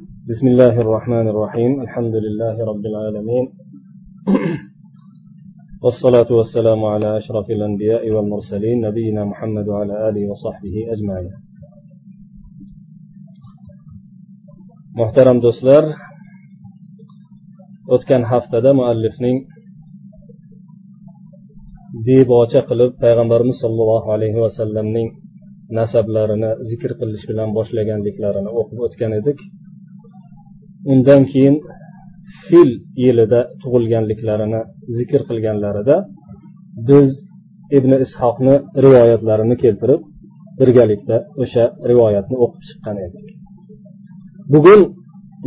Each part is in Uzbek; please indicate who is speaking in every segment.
Speaker 1: بسم الله الرحمن الرحيم. الحمد لله رب العالمين. والصلاة والسلام على أشرف الأنبياء والمرسلين نبينا محمد وعلى آله وصحبه أجمعين. محترم دوستلر أتكن حفتة مؤلفين ديب وتقلب پیغمبرنا صلى الله عليه وسلم نسبلرنا ذكر قلش بلان باش لگن ديكلرنا اوقب أتكن ادك undan keyin fil yilida tug'ilganliklarini zikr qilganlarida biz ibn ishoqni rivoyatlarini keltirib birgalikda o'sha rivoyatni o'qib chiqqan edik bugun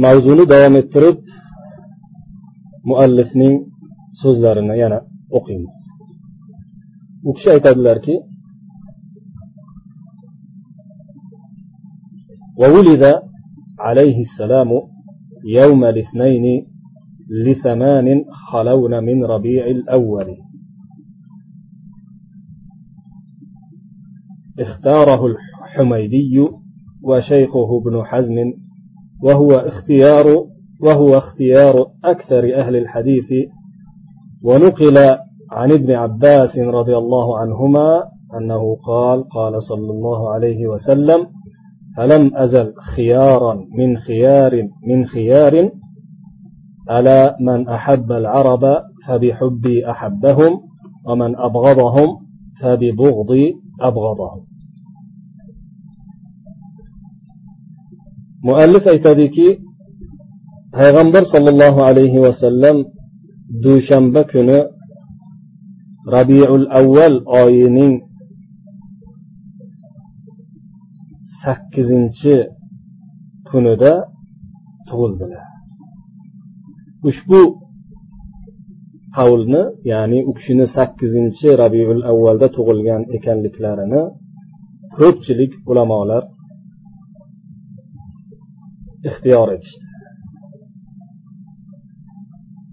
Speaker 1: mavzuni davom ettirib muallifning so'zlarini yana o'qiymiz u kishi aytadilarki وولد عليه السلام يوم الاثنين لثمان خلون من ربيع الأول. اختاره الحميدي وشيخه ابن حزم وهو اختيار وهو اختيار أكثر أهل الحديث. ونقل عن ابن عباس رضي الله عنهما أنه قال قال صلى الله عليه وسلم فلم أزل خيارا من خيار من خيار؟ ألا من أحب العرب فبحبي أحبهم ومن أبغضهم فببغضي أبغضهم. مؤلف aytadiki payg'ambar sollallohu alayhi vasallam dushanba kuni rabiul avval oyining sakkizinchi kunida tug'ildilar. Ushbu qavlni ya'ni u kishini sakkizinchi rabiul avvalda tug'ilgan ekanliklarini ko'pchilik ulamolar ixtiyor etishdi.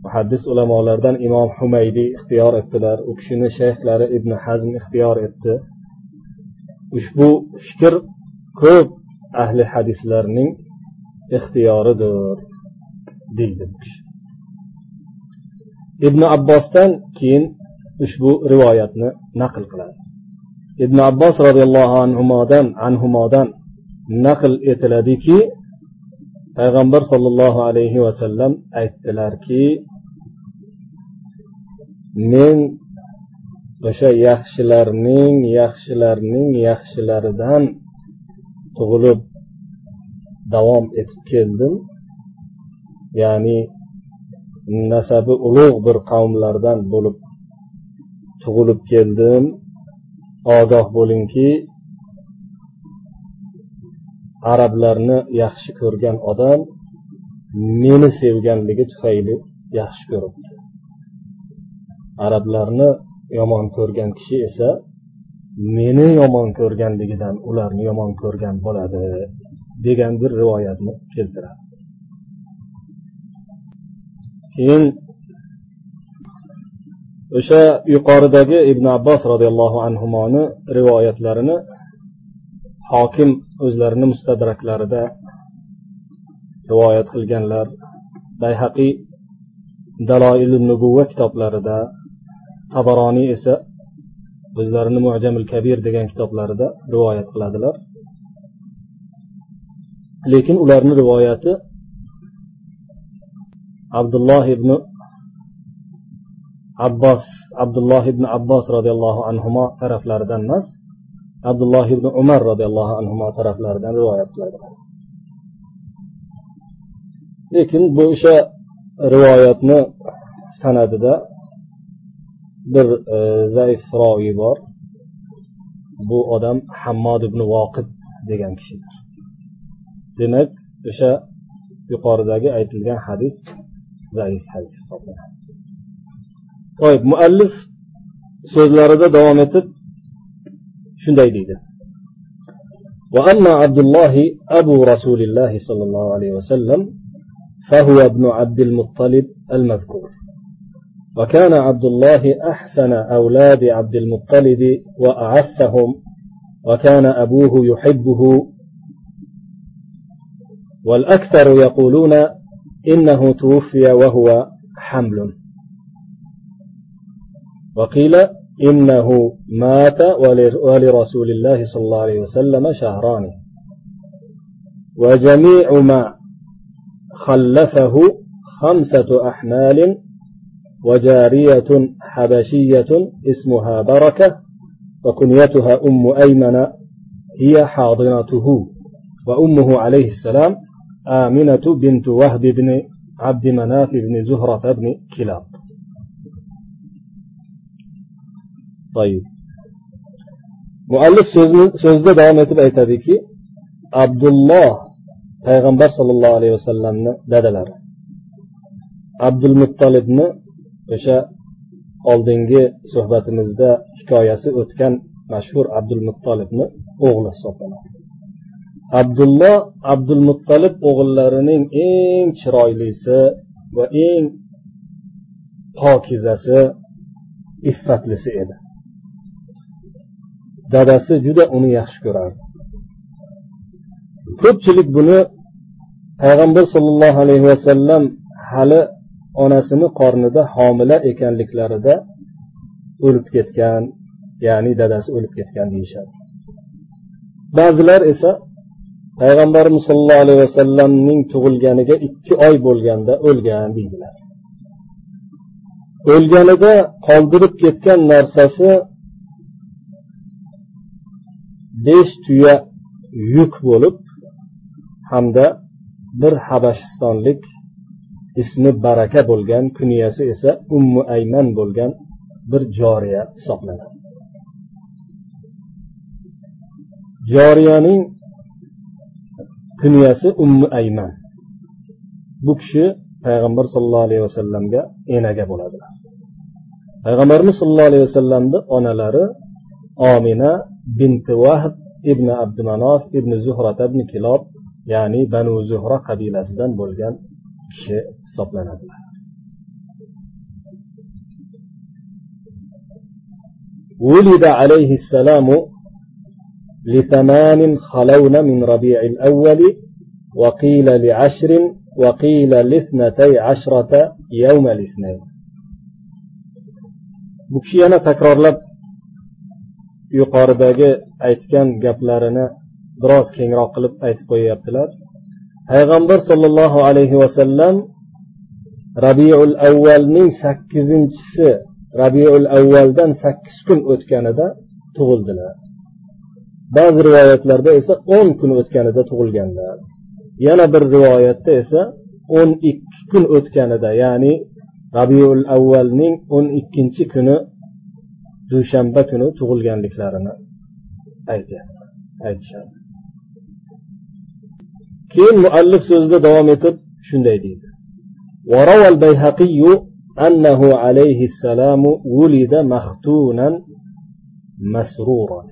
Speaker 1: Muhaddis ulamolardan imom humaydiy ixtiyor etdilar u kishini shayxlari ibn hazm ixtiyor etdi. Ushbu fikr ko'p ahli hadislarning ixtiyoridir deydi bu kishi ibn abbosdan keyin ushbu rivoyatni naql qiladi. Ibn abbos roziyallohu anhudan anhumodan naql etiladiki payg'ambar sollallohu alayhi vasallam aytdilarki men o'sha yaxshilarning yaxshilarning yaxshilaridan tug'ilib davom etib keldim. Ya'ni nasabi ulug' bir qavmlardan bo'lib tug'ilib keldim. Ogoh bo'lingki arablarni yaxshi ko'rgan odam meni sevganligi tufayli yaxshi ko'ribdi. Arablarni yomon ko'rgan kishi esa meni yomon ko'rganligidan ularni yomon ko'rgan bo'ladi degan bir rivoyatni keltiradi. Keyin o'sha yuqoridagi ibn abbos roziyallohu anhuni rivoyatlarini hokim o'zlarini mustadraklarida rivoyat qilganlar bayhaqiy daloil nubuva kitoblarida tabaroniy esa o'zlarini mujamil kabir degan kitoblarida rivoyat qiladilar. Lekin ularni rivoyati abdulloh ibn abbos abdulloh ibn abbos roziyallohu anhu taraflaridan emas abdulloh ibn umar roziyallohu anhu taraflaridan rivoyat qiladilar. Lekin bu o'sha rivoyatni sanadida bir e, zaif roviy bor bu odam hammod ibn voqid degan kishidir demak o'sha yuqoridagi aytilgan hadis zaif hadis hisoblanadi to'yib muallif so'zlarida davom etib shunday deydi وأما عبد الله أبو رسول الله صلى الله عليه وسلم فهو ابن عبد المطلب المذكور وكان عبد الله أحسن أولاد عبد المطلب وأعفهم وكان أبوه يحبه. والأكثر يقولون إنه توفي وهو حمل. وقيل إنه مات ولرسول الله صلى الله عليه وسلم شهران. وجميع ما خلفه خمسة أحمال وجارية حبشية اسمها بركة وكنيتها أم أيمن هي حاضنته وأمه عليه السلام آمنة بنت وهب بن عبد مناف بن زهرة بن كلاب. طيب. مؤلف سوزد دائما تبعي تذكي عبد الله پیغمبر صلی الله علیه و سلم نه عبد المطلب نه o'sha oldingi suhbatimizda hikoyasi o'tgan mashhur abdul muttolibni o'g'li hisoblanadi. Abdulloh abdul muttolib o'g'illarining eng chiroylisi va eng pokizasi iffatlisi edi. Dadasi juda uni yaxshi ko'rardi. Ko'pchilik buni payg'ambar sollallohu alayhi vasallam hali onasini qornida homila ekanliklarida o'lib ketgan ya'ni dadasi o'lib ketgan deyishadi. Ba'zilar esa payg'ambarimiz sollallohu alayhi vasallamning tug'ilganiga ikki oy bo'lganda o'lgan deydilar. O'lganida qoldirib ketgan narsasi besh tuya yuk bo'lib hamda bir habashistonlik ismi baraka bo'lgan kunyasi esa ummu ayman bo'lgan bir joriya hisoblanadi. Joriyaning kunyasi ummu ayman. Bu kishi payg'ambar sollallohu alayhi vasallamga enaga bo'ladilar. Payg'ambarimiz sollallohu alayhi vasallamni onalari omina binti vahb ibn abdumanof ibn zuhrat ibn kilob ya'ni banu zuhra qabilasidan bo'lgan kishi hisoblanadilar ولد عليه السلام لثمان خلون من ربيع الأول وقيل لعشر وقيل لاثنتي عشرة يوم الاثنين bu kishi yana takrorlab yuqoridagi aytgan gaplarini biroz kengroq qilib aytib qo'yyaptilar Payg'ambar sollallohu alayhi vasallam rabiul avvalning sakkizinchisi rabiul avvaldan sakkiz kun o'tganida tug'ildilar. Ba'zi rivoyatlarda esa o'n kun o'tganida tug'ilganlar. Yana bir rivoyatda esa o'n ikki kun o'tganida ya'ni rabiul avvalning o'n ikkinchi kuni dushanba kuni tug'ilganliklarini aytishadi. كين مؤلف سوزده دوام يتب شن وروى البيهقي أنه عليه السلام ولد مختونا مسرورا.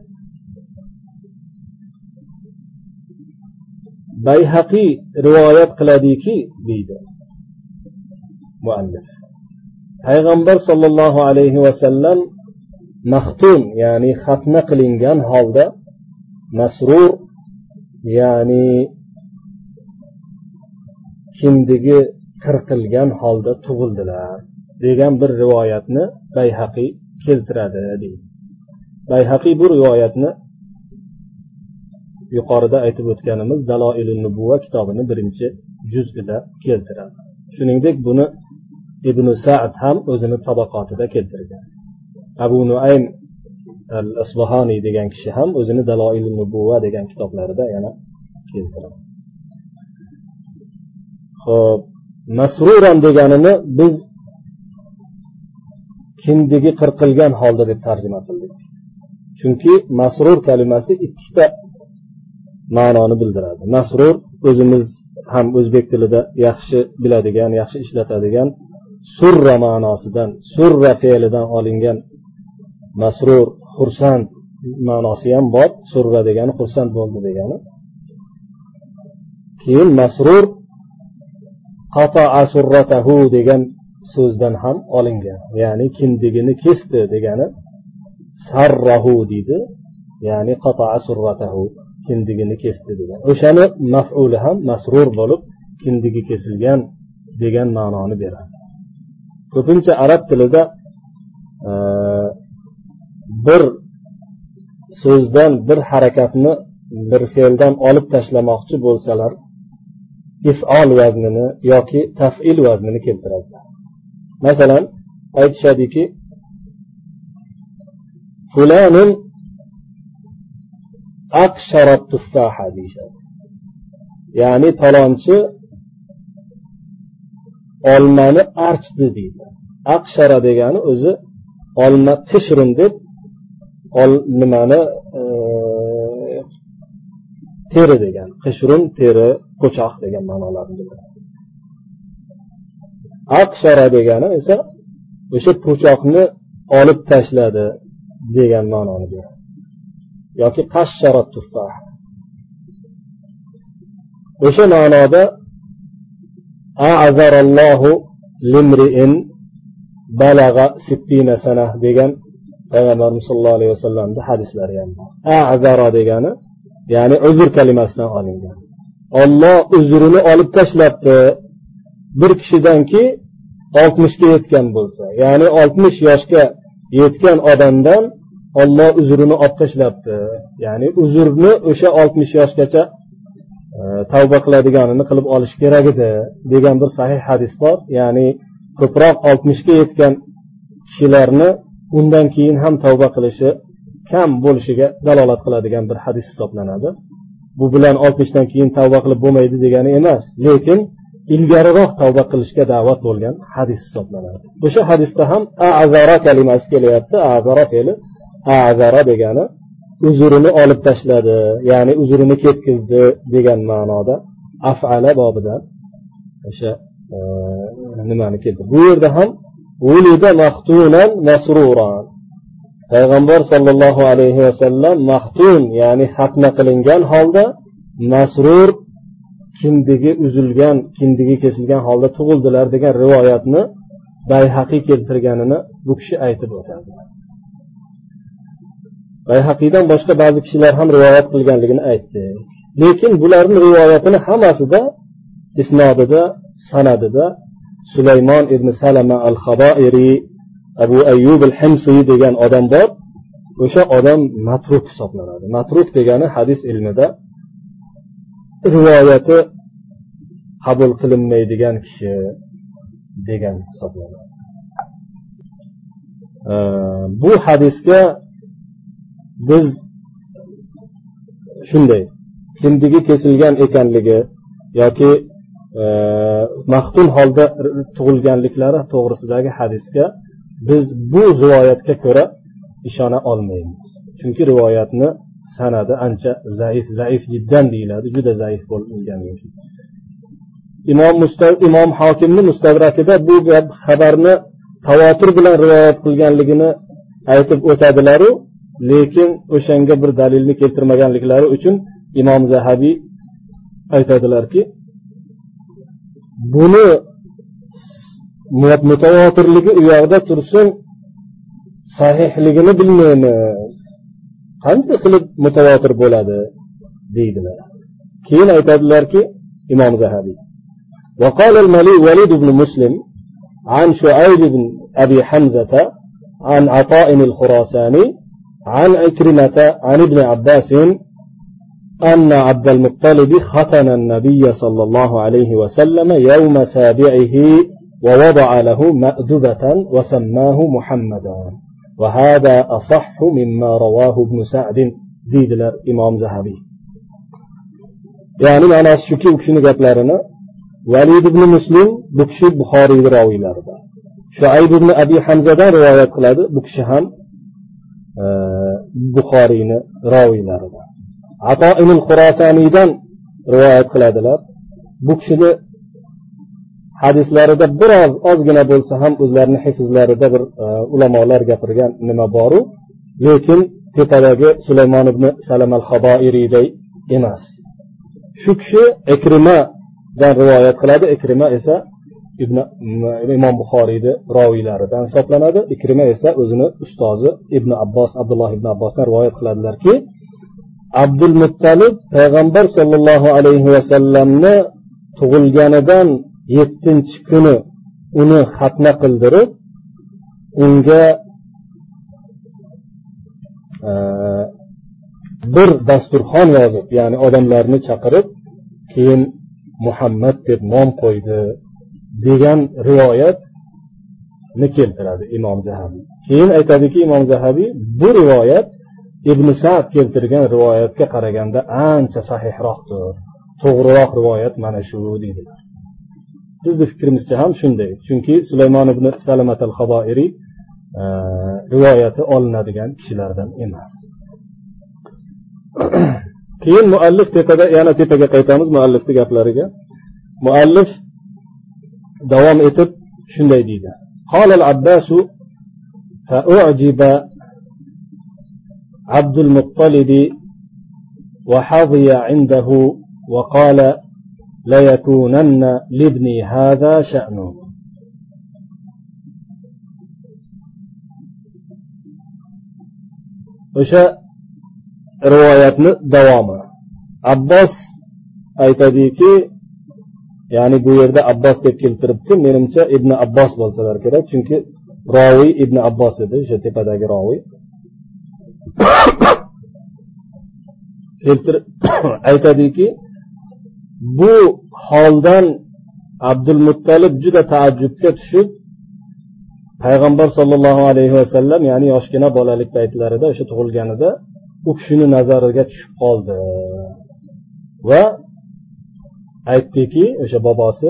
Speaker 1: بيهقي رواية قلديكي ديدا مؤلف. پیغمبر صلى الله عليه وسلم مختون يعني ختنق لنجان هالدا مسرور يعني kindigi qirqilgan holda tug'ildilar degan bir rivoyatni bayhaqiy keltiradi deydi. Bayhaqiy bu rivoyatni yuqorida aytib o'tganimiz daloili nubuva kitobini birinchi juzida keltiradi. Shuningdek buni ibn saad ham o'zini tabaqotida keltirgan. Abu nuaym al asbahoniy degan kishi ham o'zini daloili nubuva degan kitoblarida yana keltiradi. Ho'p masruran deganini biz kindigi qirqilgan holda deb tarjima qildik. Chunki masrur kalimasi ikkita ma'noni bildiradi. Masrur o'zimiz ham o'zbek tilida yaxshi biladigan yaxshi ishlatadigan surra ma'nosidan surra fe'lidan olingan masrur xursand ma'nosi ham bor. Surra degani xursand bo'ldi degani. Keyin masrur surratahu degan so'zdan ham olingan. Ya'ni kindigini kesdi degani sarrahu deydi. Ya'ni surratahu kindigini kesdi degan. O'shani mafuli ham masrur bo'lib kindigi kesilgan degan ma'noni beradi. Ko'pincha arab tilida e, bir so'zdan bir harakatni bir fe'ldan olib tashlamoqchi bo'lsalar ifol vaznini yoki tafil vaznini keltiradilar masalan aytishadiki fulanun aqsharat tuffaha deyishadi. Ya'ni palonchi olmani archdi deydi. Aqshara degani o'zi olma qishrun deb nimani e, teri degan qishrun teri po'choq degan ma'nolarni bildiradi. Aqshara degani esa o'sha po'choqni olib tashladi degan ma'noni beradi. Yoki qashshara tuffah o'sha ma'noda a'zarallohu limriin balag'a sittina sana degan payg'ambarimiz sollallohu alayhi vasallamni hadislari ham bor. Azara degani ya'ni uzr kalimasidan olingan. Olloh uzrini olib tashlabdi. Bir kishidanki oltmishga yetgan bo'lsa ya'ni oltmish yoshga yetgan odamdan olloh uzrini olib tashlabdi. Ya'ni uzrni o'sha oltmish yoshgacha e, tavba qiladiganini qilib olish kerak edi degan bir sahih hadis bor. Ya'ni ko'proq oltmishga yetgan kishilarni undan keyin ham tavba qilishi kam bo'lishiga dalolat qiladigan bir hadis hisoblanadi. Bu bilan oltmishdan keyin tavba qilib bo'lmaydi degani emas lekin ilgariroq tavba qilishga da'vat bo'lgan hadis hisoblanadi. O'sha hadisda ham azara kalimasi kelyapti. Azara fe'li azara degani uzrini olib tashladi ya'ni uzrini ketkizdi degan ma'noda afala bobidan o'sha e, nimani keldi bu yerda ham payg'ambar sollallohu alayhi vasallam mahtun ya'ni xatna qilingan holda masrur kindigi uzilgan kindigi kesilgan holda tug'ildilar degan rivoyatni bayhaqiy keltirganini bu kishi aytib o'tadi. Bayhaqiydan boshqa ba'zi kishilar ham rivoyat qilganligini aytdi. Lekin bularni rivoyatini hammasida isnodida sanadida sulaymon ibn salama al haboiriy abu ayyub al himsiy degan odam bor. O'sha odam matruk hisoblanadi. Matruk degani hadis ilmida rivoyati qabul qilinmaydigan kishi degan hisoblanadi. Bu hadisga biz shunday kindigi kesilgan ekanligi yoki e, maxtum holda tug'ilganliklari to'g'risidagi hadisga biz bu rivoyatga ko'ra ishona olmaymiz. Chunki rivoyatni sanadi ancha zaif zaif jiddan deyiladi juda zaif bo'lganligi uchun imom imom hokimni mustadrakida bu xabarni tavotir bilan rivoyat qilganligini aytib o'tadilaru lekin o'shanga bir dalilni keltirmaganliklari uchun imom zahabiy aytadilarki buni mutavotirligi u yoqda tursin sahihligini bilmaymiz qanday qilib mutavotir bo'ladi deydilar keyin aytadilarki imom zahabiy وقال الوليد بن مسلم عن شعيب بن أبي حمزة عن عطاء الخراساني عن عكرمة عن ابن عباس أن عبد المطلب ختن النبي صلى الله عليه وسلم يوم سابعه ووضع له مأدبة وسماه محمدا. وهذا أصح مما رواه ابن سعد ديد الإمام زهبي. يعني أنا الشكي وكشني قبلرنا وليد بن مسلم بكشي بخاري راوي لاربا شعيب بن أبي حمزة رواية قلاد بكشي هم آه، راوي roviylaridan عطائم الخراساني xurosoniydan رواية qiladilar bu hadislarida biroz ozgina bo'lsa ham o'zlarini hifzlarida bir e, ulamolar gapirgan nima boru lekin tepadagi sulaymon ibn salam al haboiriyday emas. Shu kishi ikrimadan rivoyat qiladi. Ikrima esa ibn imom buxoriyni roviylaridan hisoblanadi. Ikrima esa o'zini ustozi ibn abbos abdulloh ibn abbosdan rivoyat qiladilarki abdul muttalib payg'ambar sollallohu alayhi vasallamni tug'ilganidan yettinchi kuni uni xatna qildirib unga e, bir dasturxon yozib ya'ni odamlarni chaqirib keyin muhammad deb nom qo'ydi degan rivoyatni keltiradi imom zahabiy keyin aytadiki imom zahabiy bu rivoyat ibn sad keltirgan rivoyatga qaraganda ancha sahihroqdir. To'g'riroq rivoyat mana shu deydilar bizni fikrimizcha ham shunday chunki sulaymon ibn salamat al haboiriy e, rivoyati olinadigan kishilardan emas keyin muallif tepada yana tepaga qaytamiz muallifni gaplariga muallif davom etib shunday deydi قال العباس فأعجب عبد المطلب وحظي عنده وقال ليكونن لابني هذا شأنه. وشاء روايتنا دوامة؟ عباس أي تديكي يعني بو يرد عباس كيف كيل تربك منمشا ابن عباس بلسلر كده چونك راوي ابن عباس ده جتي بداك راوي. كيل تر bu holdan abdul muttalib juda taajjubga tushib payg'ambar sollallohu alayhi vasallam ya'ni yoshgina bolalik paytlarida o'sha tug'ilganida u kishini nazariga tushib qoldi. Va aytdiki o'sha bobosi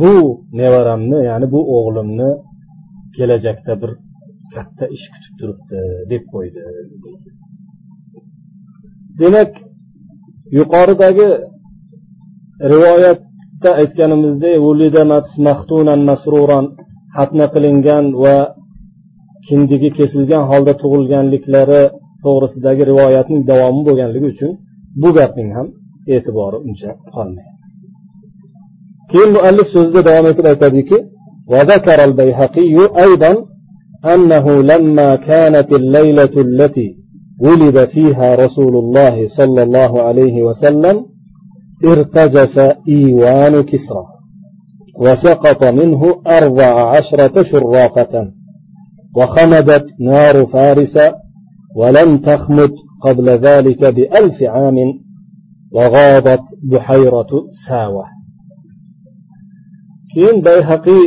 Speaker 1: bu nevaramni ya'ni bu o'g'limni kelajakda bir katta ish kutib turibdi deb qo'ydi. Demak yuqoridagi rivoyatda aytganimizdek xatna qilingan va kindigi kesilgan holda tug'ilganliklari to'g'risidagi rivoyatning davomi bo'lganligi uchun bu gapning ham e'tibori uncha qolmaydi keyin muallif so'zida davom etib aytadiki وذكر البيهقي أيضا أنه لما كانت الليلة التي ولد فيها رسول الله صلى الله عليه وسلم ارتجس إيوان كسرى وسقط منه أربع عشرة شراقة وخمدت نار فارس ولم تخمد قبل ذلك بألف عام وغاضت بحيرة ساوة. keyin bayhaqiy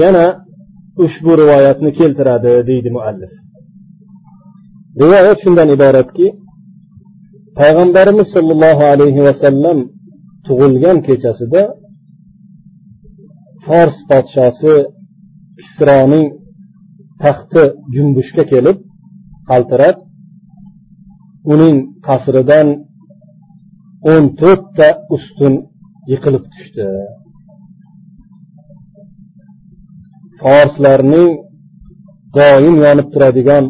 Speaker 1: yana ushbu rivoyatni keltiradi deydi muallif rivoyat shundan iboratki payg'ambarimiz sollallohu alayhi vasallam tug'ilgan kechasida fors podshosi kisroning taxti junbushga kelib qaltirab uning qasridan o'n to'rtta ustun yiqilib tushdi. Forslarning doim yonib turadigan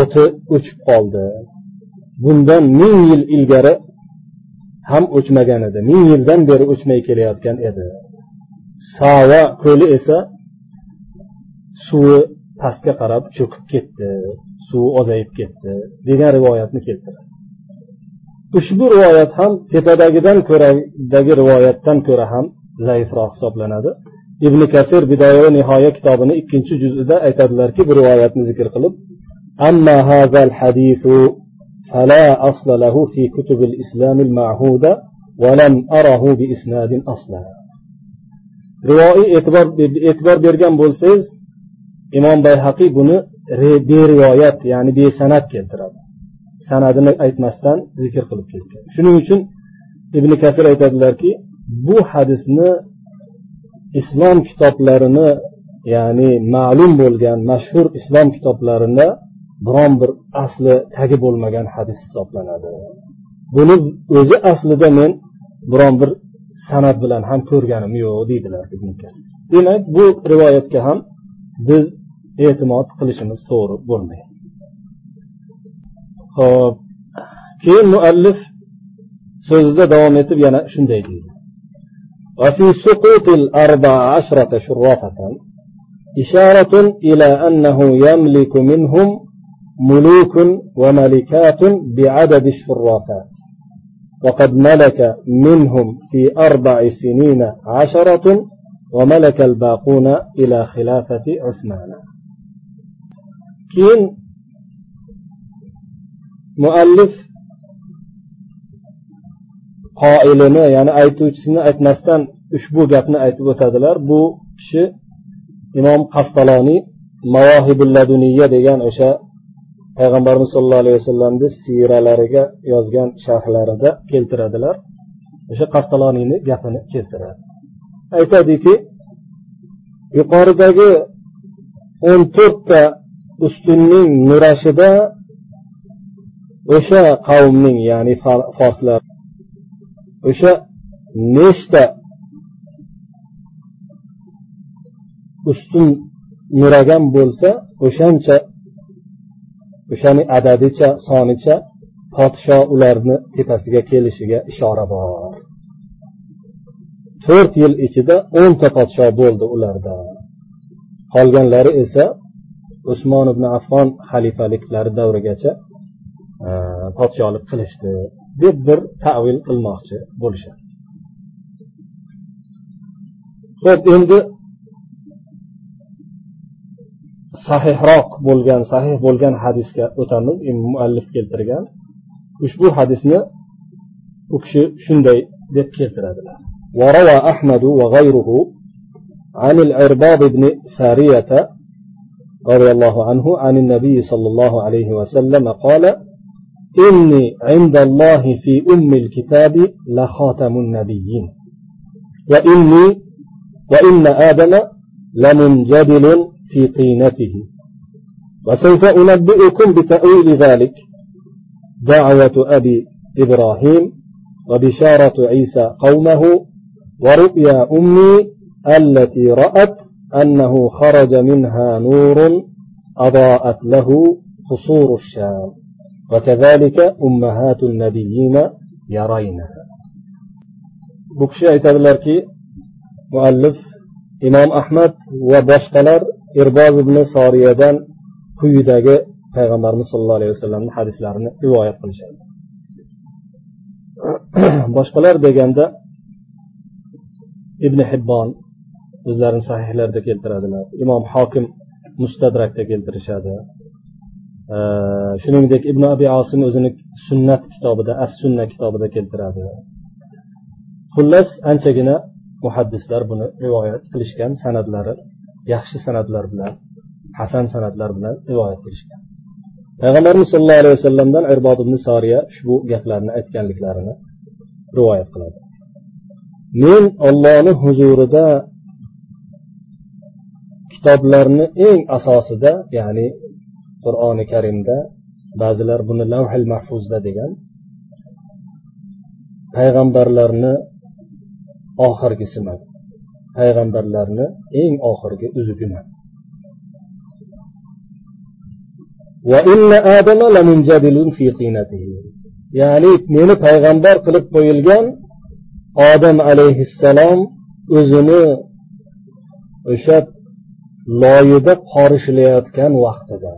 Speaker 1: o'ti o'chib qoldi. bundan ming yil ilgari ham o'chmagan edi. Ming yildan beri o'chmay kelayotgan edi. Sava ko'li esa suvi pastga qarab cho'kib ketdi suvi ozayib ketdi degan rivoyatni keltiradi. Ushbu rivoyat ham tepadagidan ko'radagi rivoyatdan ko'ra ham zaifroq hisoblanadi. Ibn kasir bidoya va nihoya kitobini ikkinchi juzida aytadilarki bu rivoyatni zikr qilib فلا أصل له في كتب الإسلام المعهودة ولم أره بإسناد أصلا rivoiy e'tibor e'tibor bergan bo'lsangiz imom bayhaqiy buni berivoyat ya'ni besanat keltiradi sanadini aytmasdan zikr qilib ketgan shuning uchun ibn kasir aytadilarki bu hadisni islom kitoblarini ya'ni ma'lum bo'lgan mashhur islom kitoblarida biron bir asli tagi bo'lmagan hadis hisoblanadi buni o'zi aslida men biron bir san'at bilan ham ko'rganim yo'q deydilar demak bu rivoyatga ham biz e'timod qilishimiz to'g'ri bo'lmaydi ho'p keyin muallif so'zida davom etib yana shunday deydi وفي سقوط الأربع عشرة شرافة إشارة إلى أنه يملك منهم ملوك وملكات بعدد الشرافات. وقد ملك منهم في أربع سنين عشرة وملك الباقون إلى خلافة عثمان. كين مؤلف قائلنا يعني أي أيتو جسنا أتنستان أشبو قبنا أيتو تدلر بو كشي إمام قسطلاني مواهب اللدنية ديان أشياء payg'ambarimiz sollallohu alayhi vasallamni siyralariga yozgan sharhlarida keltiradilar. O'sha qastaloniyni gapini keltiradi. Aytadiki yuqoridagi o'n to'rtta ustunning nurashida o'sha qavmning ya'ni forslar o'sha nechta ustun nuragan bo'lsa o'shancha o'shani adadicha sonicha podsho ularni tepasiga kelishiga ishora bor. To'rt yil ichida o'nta podsho bo'ldi ularda. Qolganlari esa usmon ibn affon xalifaliklari davrigacha e, podsholik qilishdi deb bir tavil qilmoqchi bo'lishadi. Ho'p endi sahihroq bo'lgan sahih bo'lgan hadisga o'tamiz muallif keltirgan ushbu hadisni u kishi shunday deb keltiradilar وروى أحمد وغيره عن العرباض بن سارية رضي الله عنه عن النبي صلى الله عليه وسلم قال إني عند الله في أم الكتاب لخاتم النبيين وإني وإن آدم لمنجدل في طينته. وسوف أنبئكم بتأويل ذلك. دعوة أبي إبراهيم وبشارة عيسى قومه ورؤيا أمي التي رأت أنه خرج منها نور أضاءت له قصور الشام. وكذلك أمهات النبيين يرينها. بكشي aytadilarki muallif imom ahmad va irboz ibn soriyadan quyidagi payg'ambarimiz sollallohu alayhi vasallamni hadislarini rivoyat qilishadi. Boshqalar deganda ibn hibbon o'zlarini sahihlarida keltiradilar imom hokim mustadrakda keltirishadi. Shuningdek ibn abi osim o'zini sunnat kitobida as sunna kitobida keltiradi. Xullas anchagina muhaddislar buni rivoyat qilishgan san'atlari yaxshi san'atlar bilan hasan san'atlar bilan rivoyat qilishgan. Payg'ambarimiz sollallohu alayhi vasallamdan irbod ibn soriya ushbu gaplarni aytganliklarini rivoyat qiladi. Men ollohni huzurida kitoblarni eng asosida ya'ni qur'oni karimda ba'zilar buni lavhil mahfuzda degan payg'ambarlarni oxirgisiman payg'ambarlarni eng oxirgi uzugiman ya'ni meni payg'ambar qilib qo'yilgan odam alayhissalom o'zini o'sha loyida qorishilayotgan vaqtida.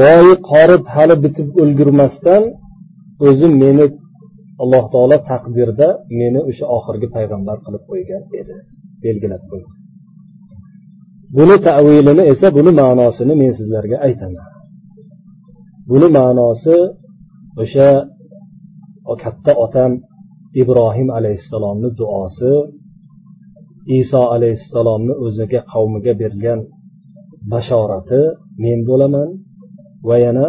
Speaker 1: Loyi qorib hali bitib ulgurmasdan o'zi meni alloh taolo taqdirda meni o'sha oxirgi payg'ambar qilib qo'ygan edi belgilab qo'ygan buni tavilini esa buni ma'nosini men sizlarga aytaman. Buni ma'nosi o'sha katta otam ibrohim alayhissalomni duosi iso alayhissalomni o'ziga qavmiga bergan bashorati men bo'laman va yana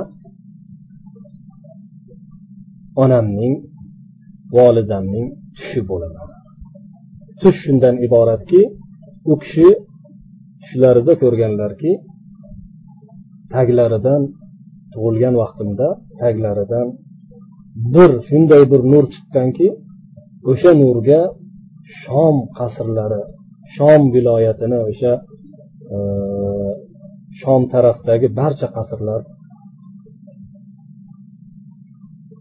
Speaker 1: onamning volidamning tushi bo'laman tush shundan iboratki u kishi tushlarida ko'rganlarki taglaridan tug'ilgan vaqtimda taglaridan bir shunday bir nur chiqqanki o'sha nurga shom qasrlari shom viloyatini o'sha e, shom tarafdagi barcha qasrlar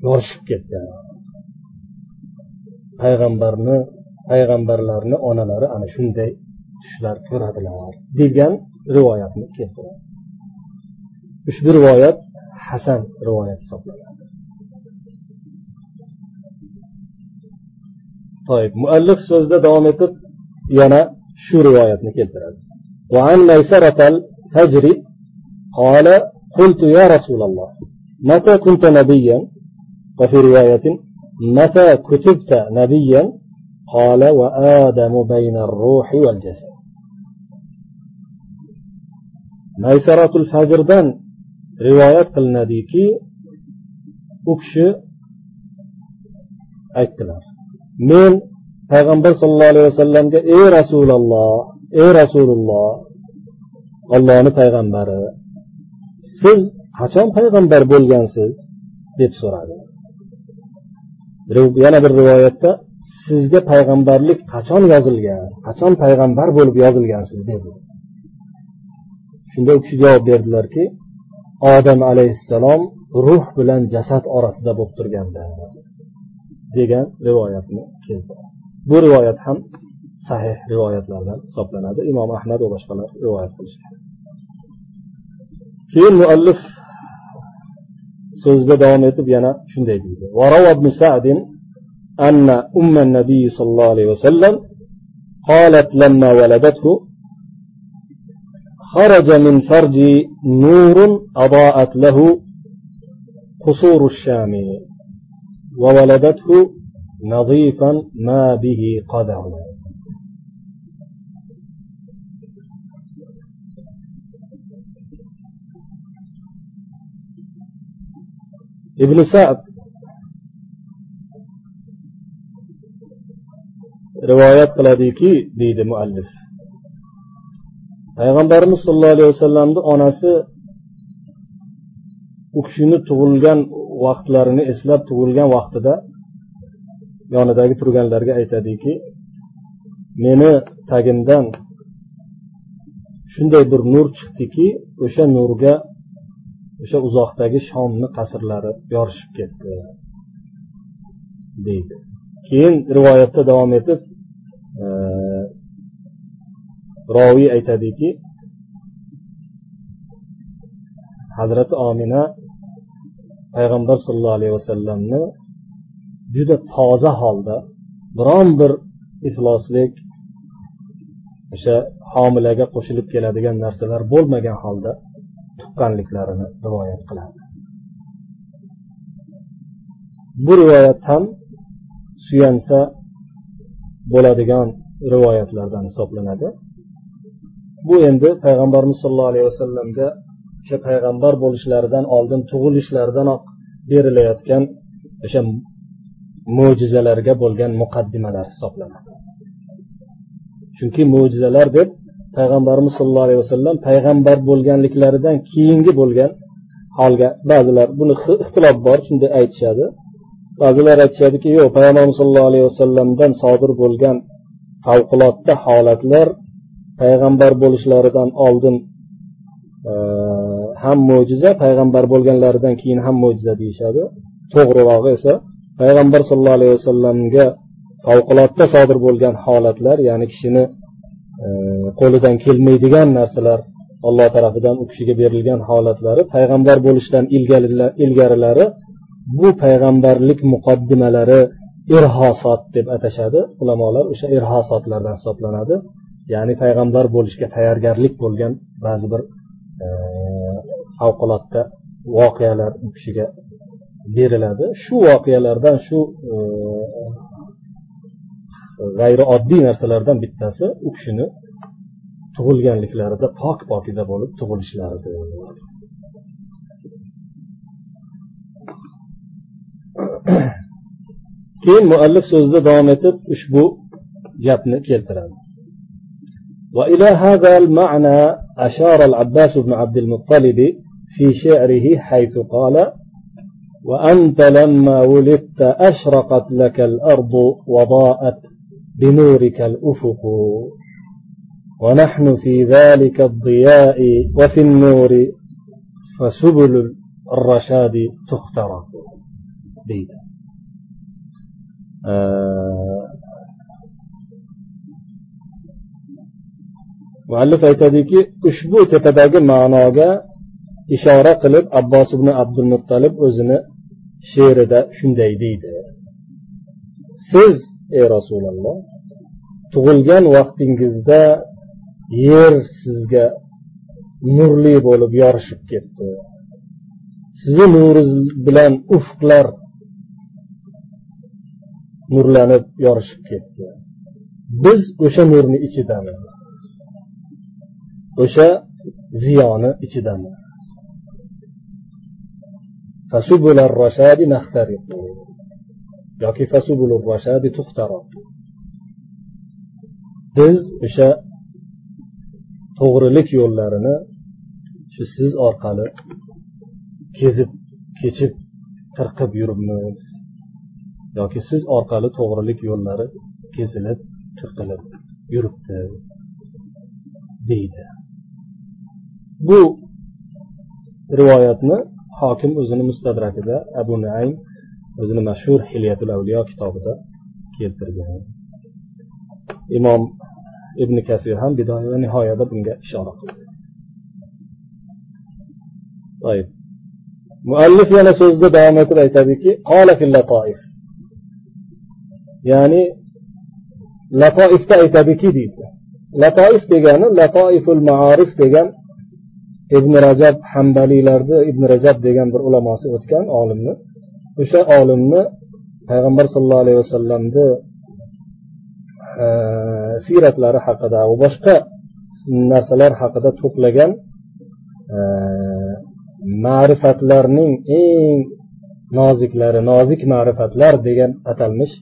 Speaker 1: yorishib ketgan payg'ambarni payg'ambarlarni onalari ana shunday tushlar ko'radilar degan rivoyatni keltiradi ushbu rivoyat hasan rivoyat hisoblanadi toib muallif so'zida davom etib yana shu rivoyatni keltiradi وعن ميسرة الفجر قال قلت يا رسول الله متى كنت نبيا وفي رواية متى كتبت نبيا؟ قال وآدم بين الروح والجسد. ميسرة الفجر دان. رواية النبيكي. أكش أكلار من پیغمبر صلى الله عليه وسلم قال إيه رسول الله؟ إيه رسول الله؟ Allah'ını سيز siz haçan peygamber سيز deyip soradı. Yana bir rivoyatda sizga payg'ambarlik qachon yozilgan qachon payg'ambar bo'lib yozilgansiz dedi. Shunda u kishi javob berdilarki odam alayhissalom ruh bilan jasad orasida bo'lib turganda degan rivoyatni keltirdi bu rivoyat ham sahih rivoyatlardan hisoblanadi. Imom ahmad va boshqalar rivoyat qilishgan keyin muallif so'zida davom etib yana shunday deydi أن أم النبي صلى الله عليه وسلم قالت لما ولدته خرج من فرجي نور أضاءت له قصور الشام وولدته نظيفا ما به قدر ibn sad. Rivoyat qiladiki deydi muallif. Payg'ambarimiz sollallohu alayhi vasallamni onasi u kishini tug'ilgan vaqtlarini eslab tug'ilgan vaqtida yonidagi turganlarga aytadiki meni tagimdan shunday bir nur chiqdiki o'sha nurga o'sha uzoqdagi shomni qasrlari yorishib ketdi deydi. Keyin rivoyatda davom etib e, roviy aytadiki hazrati omina payg'ambar sollallohu alayhi vasallamni juda toza holda biron bir ifloslik o'sha homilaga qo'shilib keladigan narsalar bo'lmagan holda tuqqanliklarini rivoyat qiladi. Bu rivoyat ham suyansa bo'ladigan rivoyatlardan hisoblanadi. Bu endi payg'ambarimiz sollallohu alayhi vasallamga o'sha payg'ambar bo'lishlaridan oldin tug'ilishlaridanoq berilayotgan o'sha mo'jizalarga bo'lgan muqaddimalar hisoblanadi. Chunki mo'jizalar deb payg'ambarimiz sollallohu alayhi vasallam payg'ambar bo'lganliklaridan keyingi bo'lgan holga ba'zilar buni ixtilof bor shunday aytishadi. Ba'zilar aytishadiki yo'q payg'ambarimiz sollallohu alayhi vasallamdan sodir bo'lgan favqulodda holatlar payg'ambar bo'lishlaridan oldin e, ham mo'jiza payg'ambar bo'lganlaridan keyin ham mo'jiza deyishadi. To'g'rirog'i esa payg'ambar sollallohu alayhi vasallamga favqulodda sodir bo'lgan holatlar ya'ni kishini qo'lidan kelmaydigan narsalar alloh tarafidan u kishiga berilgan holatlari payg'ambar bo'lishdan ilgarilari bu payg'ambarlik muqaddimalari irhosot deb atashadi. Ulamolar o'sha irhosotlardan hisoblanadi. Ya'ni payg'ambar bo'lishga tayyorgarlik bo'lgan ba'zi bir e, favqulodda voqealar u kishiga beriladi. Shu voqealardan shu e, g'ayrioddiy narsalardan bittasi u kishini tug'ilganliklarida pok pokiza bo'lib tug'ilishlaridir keyin muallif so'zida davom etib ushbu gapni keltiradi وإلى هذا المعنى أشار العباس بن عبد المطلب في شعره حيث قال وأنت لما ولدت أشرقت لك الأرض وضاءت بنورك الأفق. ونحن في ذلك الضياء وفي النور فسبل الرشاد تخترق. بيت آه. معلف ايتادي كي اشبو تتباقي معناغا إشارة قلب عباس بن عبد المطلب وزن شيرده شندي ديده سيز اي رسول الله. Tug'ilgan vaqtingizda yer sizga nurli bo'lib yorishib ketdi. Sizni nuringiz bilan ufqlar nurlanib yorishib ketdi. Biz o'sha nurni ichidamiz. O'sha ziyoni ichidamiz. Yoki biz o'sha to'g'rilik yo'llarini shu siz orqali kezib kechib qirqib yuribmiz. Yoki siz orqali to'g'rilik yo'llari kezilib qirqilib yuribdi deydi. Bu rivoyatni hokim o'zini mustadrakida abu naym o'zini mashhur hilyatul avliyo kitobida keltirgan. Imom ibn kasir ham bidoya va nihoyada bunga ishora qildi. Muallif yana so'zida davom etib aytadiki ya'ni latoifda aytadiki deydi. Latoif degani latoiful maarif degan ibn rajab hambaliylarni ibn rajab degan bir ulamosi o'tgan olimni o'sha olimni payg'ambar sallallohu alayhi vasallamni siyratlari haqida va boshqa narsalar haqida to'plagan e, ma'rifatlarning eng noziklari nozik ma'rifatlar degan atalmish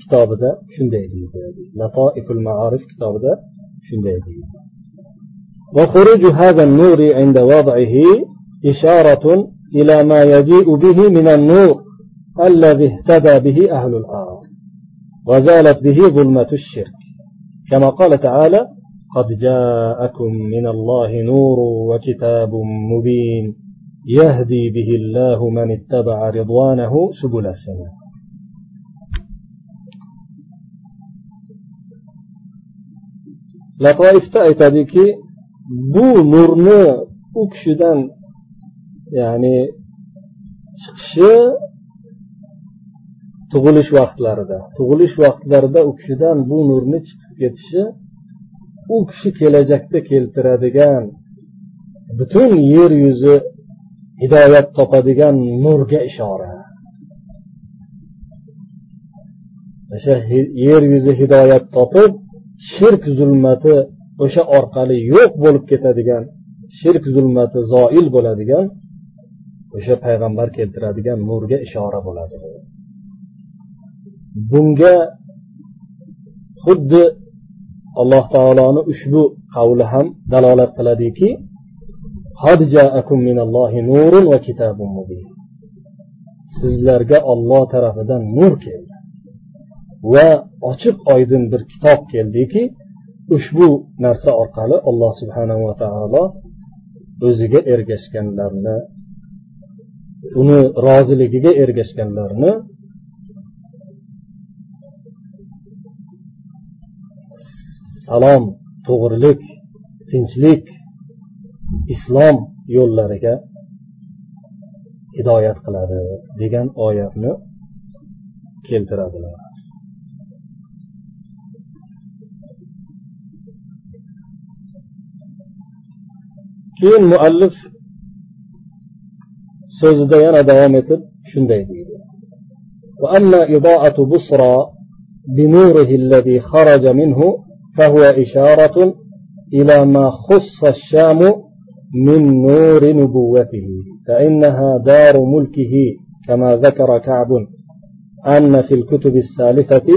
Speaker 1: kitobida shunday deydi latoiful maarif kitobida shunday deydi وخروج هذا النور عند وضعه إشارة إلى ما يجيء به من النور الذي اهتدى به أهل الأرض وزالت به ظلمة الشرك. كما قال تعالى قد جاءكم من الله نور وكتاب مبين يهدي به الله من اتبع رضوانه سبل السلام latoifda aytadiki bu nurni u kishidan ya'ni chiqishi tug'ilish vaqtlarida. Tug'ilish vaqtlarida u kishidan bu nurni chiqib ketishi u kishi kelajakda keltiradigan butun yer yuzi hidoyat topadigan nurga ishora. O'sha yer yuzi hidoyat topib shirk zulmati o'sha orqali yo'q bo'lib ketadigan shirk zulmati zoil bo'ladigan o'sha payg'ambar keltiradigan nurga ishora bo'ladi. Bunga xuddi alloh taoloni ushbu qavli ham dalolat qiladiki sizlarga olloh tarafidan nur keldi va ochiq oydin bir kitob keldiki ushbu narsa orqali alloh subhanava taolo o'ziga ergashganlarni uni roziligiga ergashganlarni salom to'g'rilik tinchlik islom yo'llariga hidoyat qiladi degan oyatni keltiradilar keyin muallif so'zida yana davom etib shunday deydi وأما إضاءة بصرى بنوره الذي خرج منه فهو إشارة إلى ما خص الشام من نور نبوته فإنها دار ملكه كما ذكر كعب أن في الكتب السالفة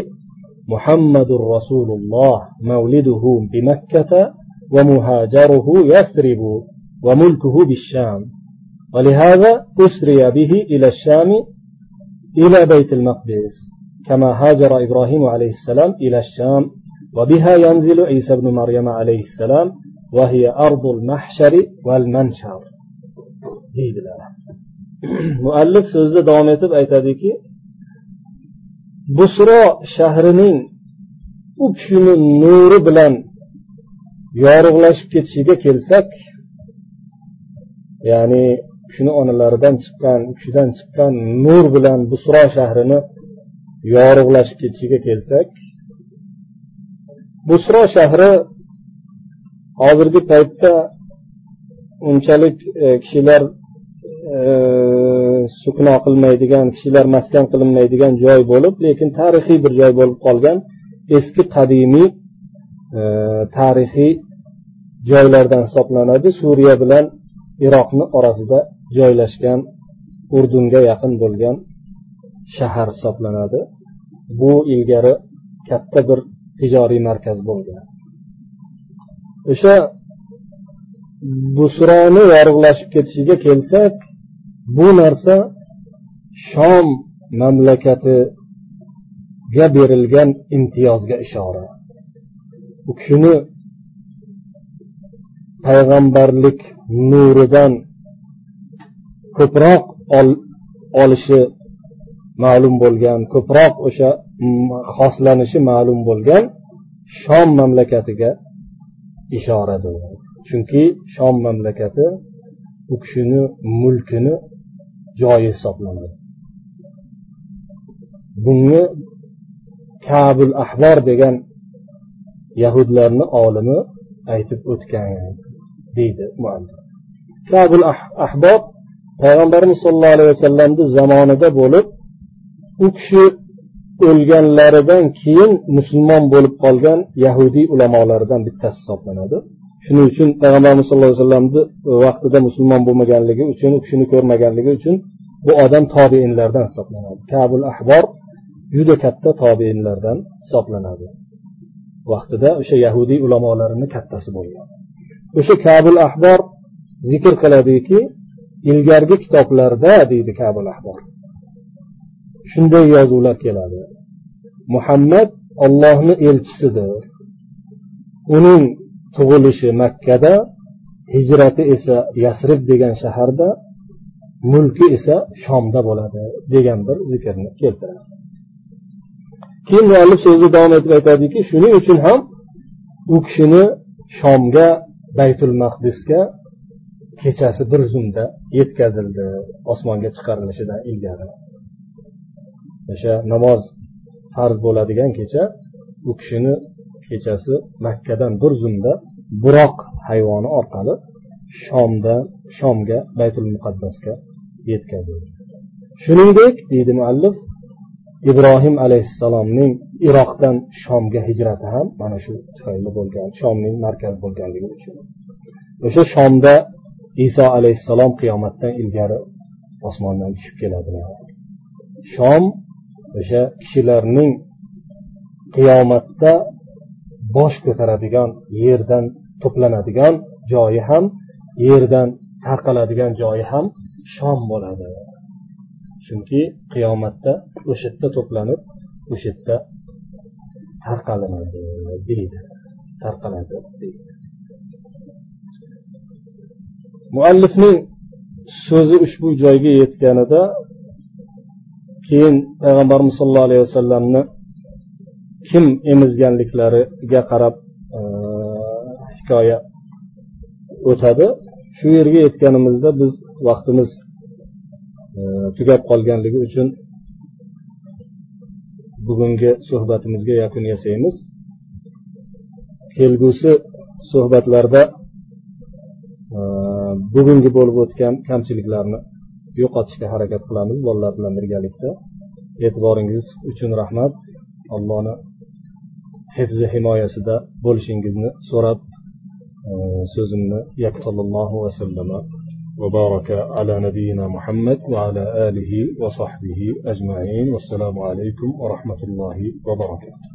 Speaker 1: محمد رسول الله مولده بمكة ومهاجره يثرب وملكه بالشام. ولهذا أسري به إلى الشام إلى بيت المقدس كما هاجر إبراهيم عليه السلام إلى الشام وبها ينزل عيسى بن مريم عليه السلام وهي أرض المحشر والمنشر muallif so'zida davom etib aytadiki busro shahrining u kishini nuri bilan yorug'lashib ketishiga kelsak ya'ni kishini onalaridan chiqqan u kishidan chiqqan nur bilan busro shahrini yorug'lashib ketishiga kelsak busro shahri hozirgi paytda unchalik e, kishilar e, sukno qilmaydigan kishilar maskan qilinmaydigan joy bo'lib lekin tarixiy bir joy bo'lib qolgan eski qadimiy e, tarixiy joylardan hisoblanadi. Suriya bilan iroqni orasida joylashgan urdunga yaqin bo'lgan shahar hisoblanadi. Bu ilgari katta bir tijoriy markaz bo'lgan. O'sha busroni yorug'lashib ketishiga kelsak bu narsa shom mamlakatiga berilgan imtiyozga ishora. U kishini payg'ambarlik nuridan ko'proq olishi ma'lum bo'lgan ko'proq o'sha xoslanishi ma'lum bo'lgan shom mamlakatiga ishoradir chunki shom mamlakati u kishini mulkini joyi hisoblanadi. Bunga kabul ahbor degan yahudlarni olimi aytib o'tgan deydi kabul ahbob payg'ambarimiz sollallohu alayhi vasallamni zamonida bo'lib u kishi o'lganlaridan keyin musulmon bo'lib qolgan yahudiy ulamolaridan bittasi hisoblanadi. Shuning uchun payg'ambarimiz sallallohu alayhi vasallamni vaqtida musulmon bo'lmaganligi uchun u kishini ko'rmaganligi uchun bu odam tobeinlardan hisoblanadi. Kabul ahbor juda katta tobeinlardan hisoblanadi. Vaqtida o'sha yahudiy ulamolarini kattasi bo'lgan. O'sha kabul ahbor zikr qiladiki ilgargi kitoblarda deydi kabul ahbor shunday yozuvlar keladi. Muhammad ollohni elchisidir. Uning tug'ilishi makkada hijrati esa yasrib degan shaharda mulki esa shomda bo'ladi degan bir zikrni keltiradi. Keyin muallif so'zida davom etib aytadiki shuning uchun ham u kishini shomga baytul maqdisga kechasi bir zumda yetkazildi osmonga chiqarilishidan ilgari. O'sha namoz farz bo'ladigan kecha u kishini kechasi makkadan bir zumda buroq hayvoni orqali shomda shomga baytul muqaddasga yetkazildi. Shuningdek deydi muallif ibrohim alayhissalomning iroqdan shomga hijrati ham mana shu tufayli bo'lgan shomning markazi bo'lganligi uchun. O'sha shomda iso alayhissalom qiyomatdan ilgari osmondan tushib keladilar shom o'sha kishilarning qiyomatda bosh ko'taradigan yerdan to'planadigan joyi ham yerdan tarqaladigan joyi ham shom bo'ladi. Chunki qiyomatda o'sha yerda to'planib o'sha yerda tarqalinadi deydi tarqaladi deydi. Muallifning so'zi ushbu joyga yetganida keyin payg'ambarimiz sollallohu alayhi vasallamni kim emizganliklariga qarab e, hikoya o'tadi. Shu yerga yetganimizda biz vaqtimiz e, tugab qolganligi uchun bugungi suhbatimizga yakun yasaymiz. Kelgusi suhbatlarda e, bugungi bo'lib o'tgan kamchiliklarni yo'qotishga harakat qilamiz bolalar bilan birgalikda e'tiboringiz uchun rahmat allohni hifzi himoyasida bo'lishingizni so'rab so'zimni yaktallohu vasallama وبارك على نبينا محمد وعلى آله وصحبه أجمعين والسلام عليكم ورحمة الله وبركاته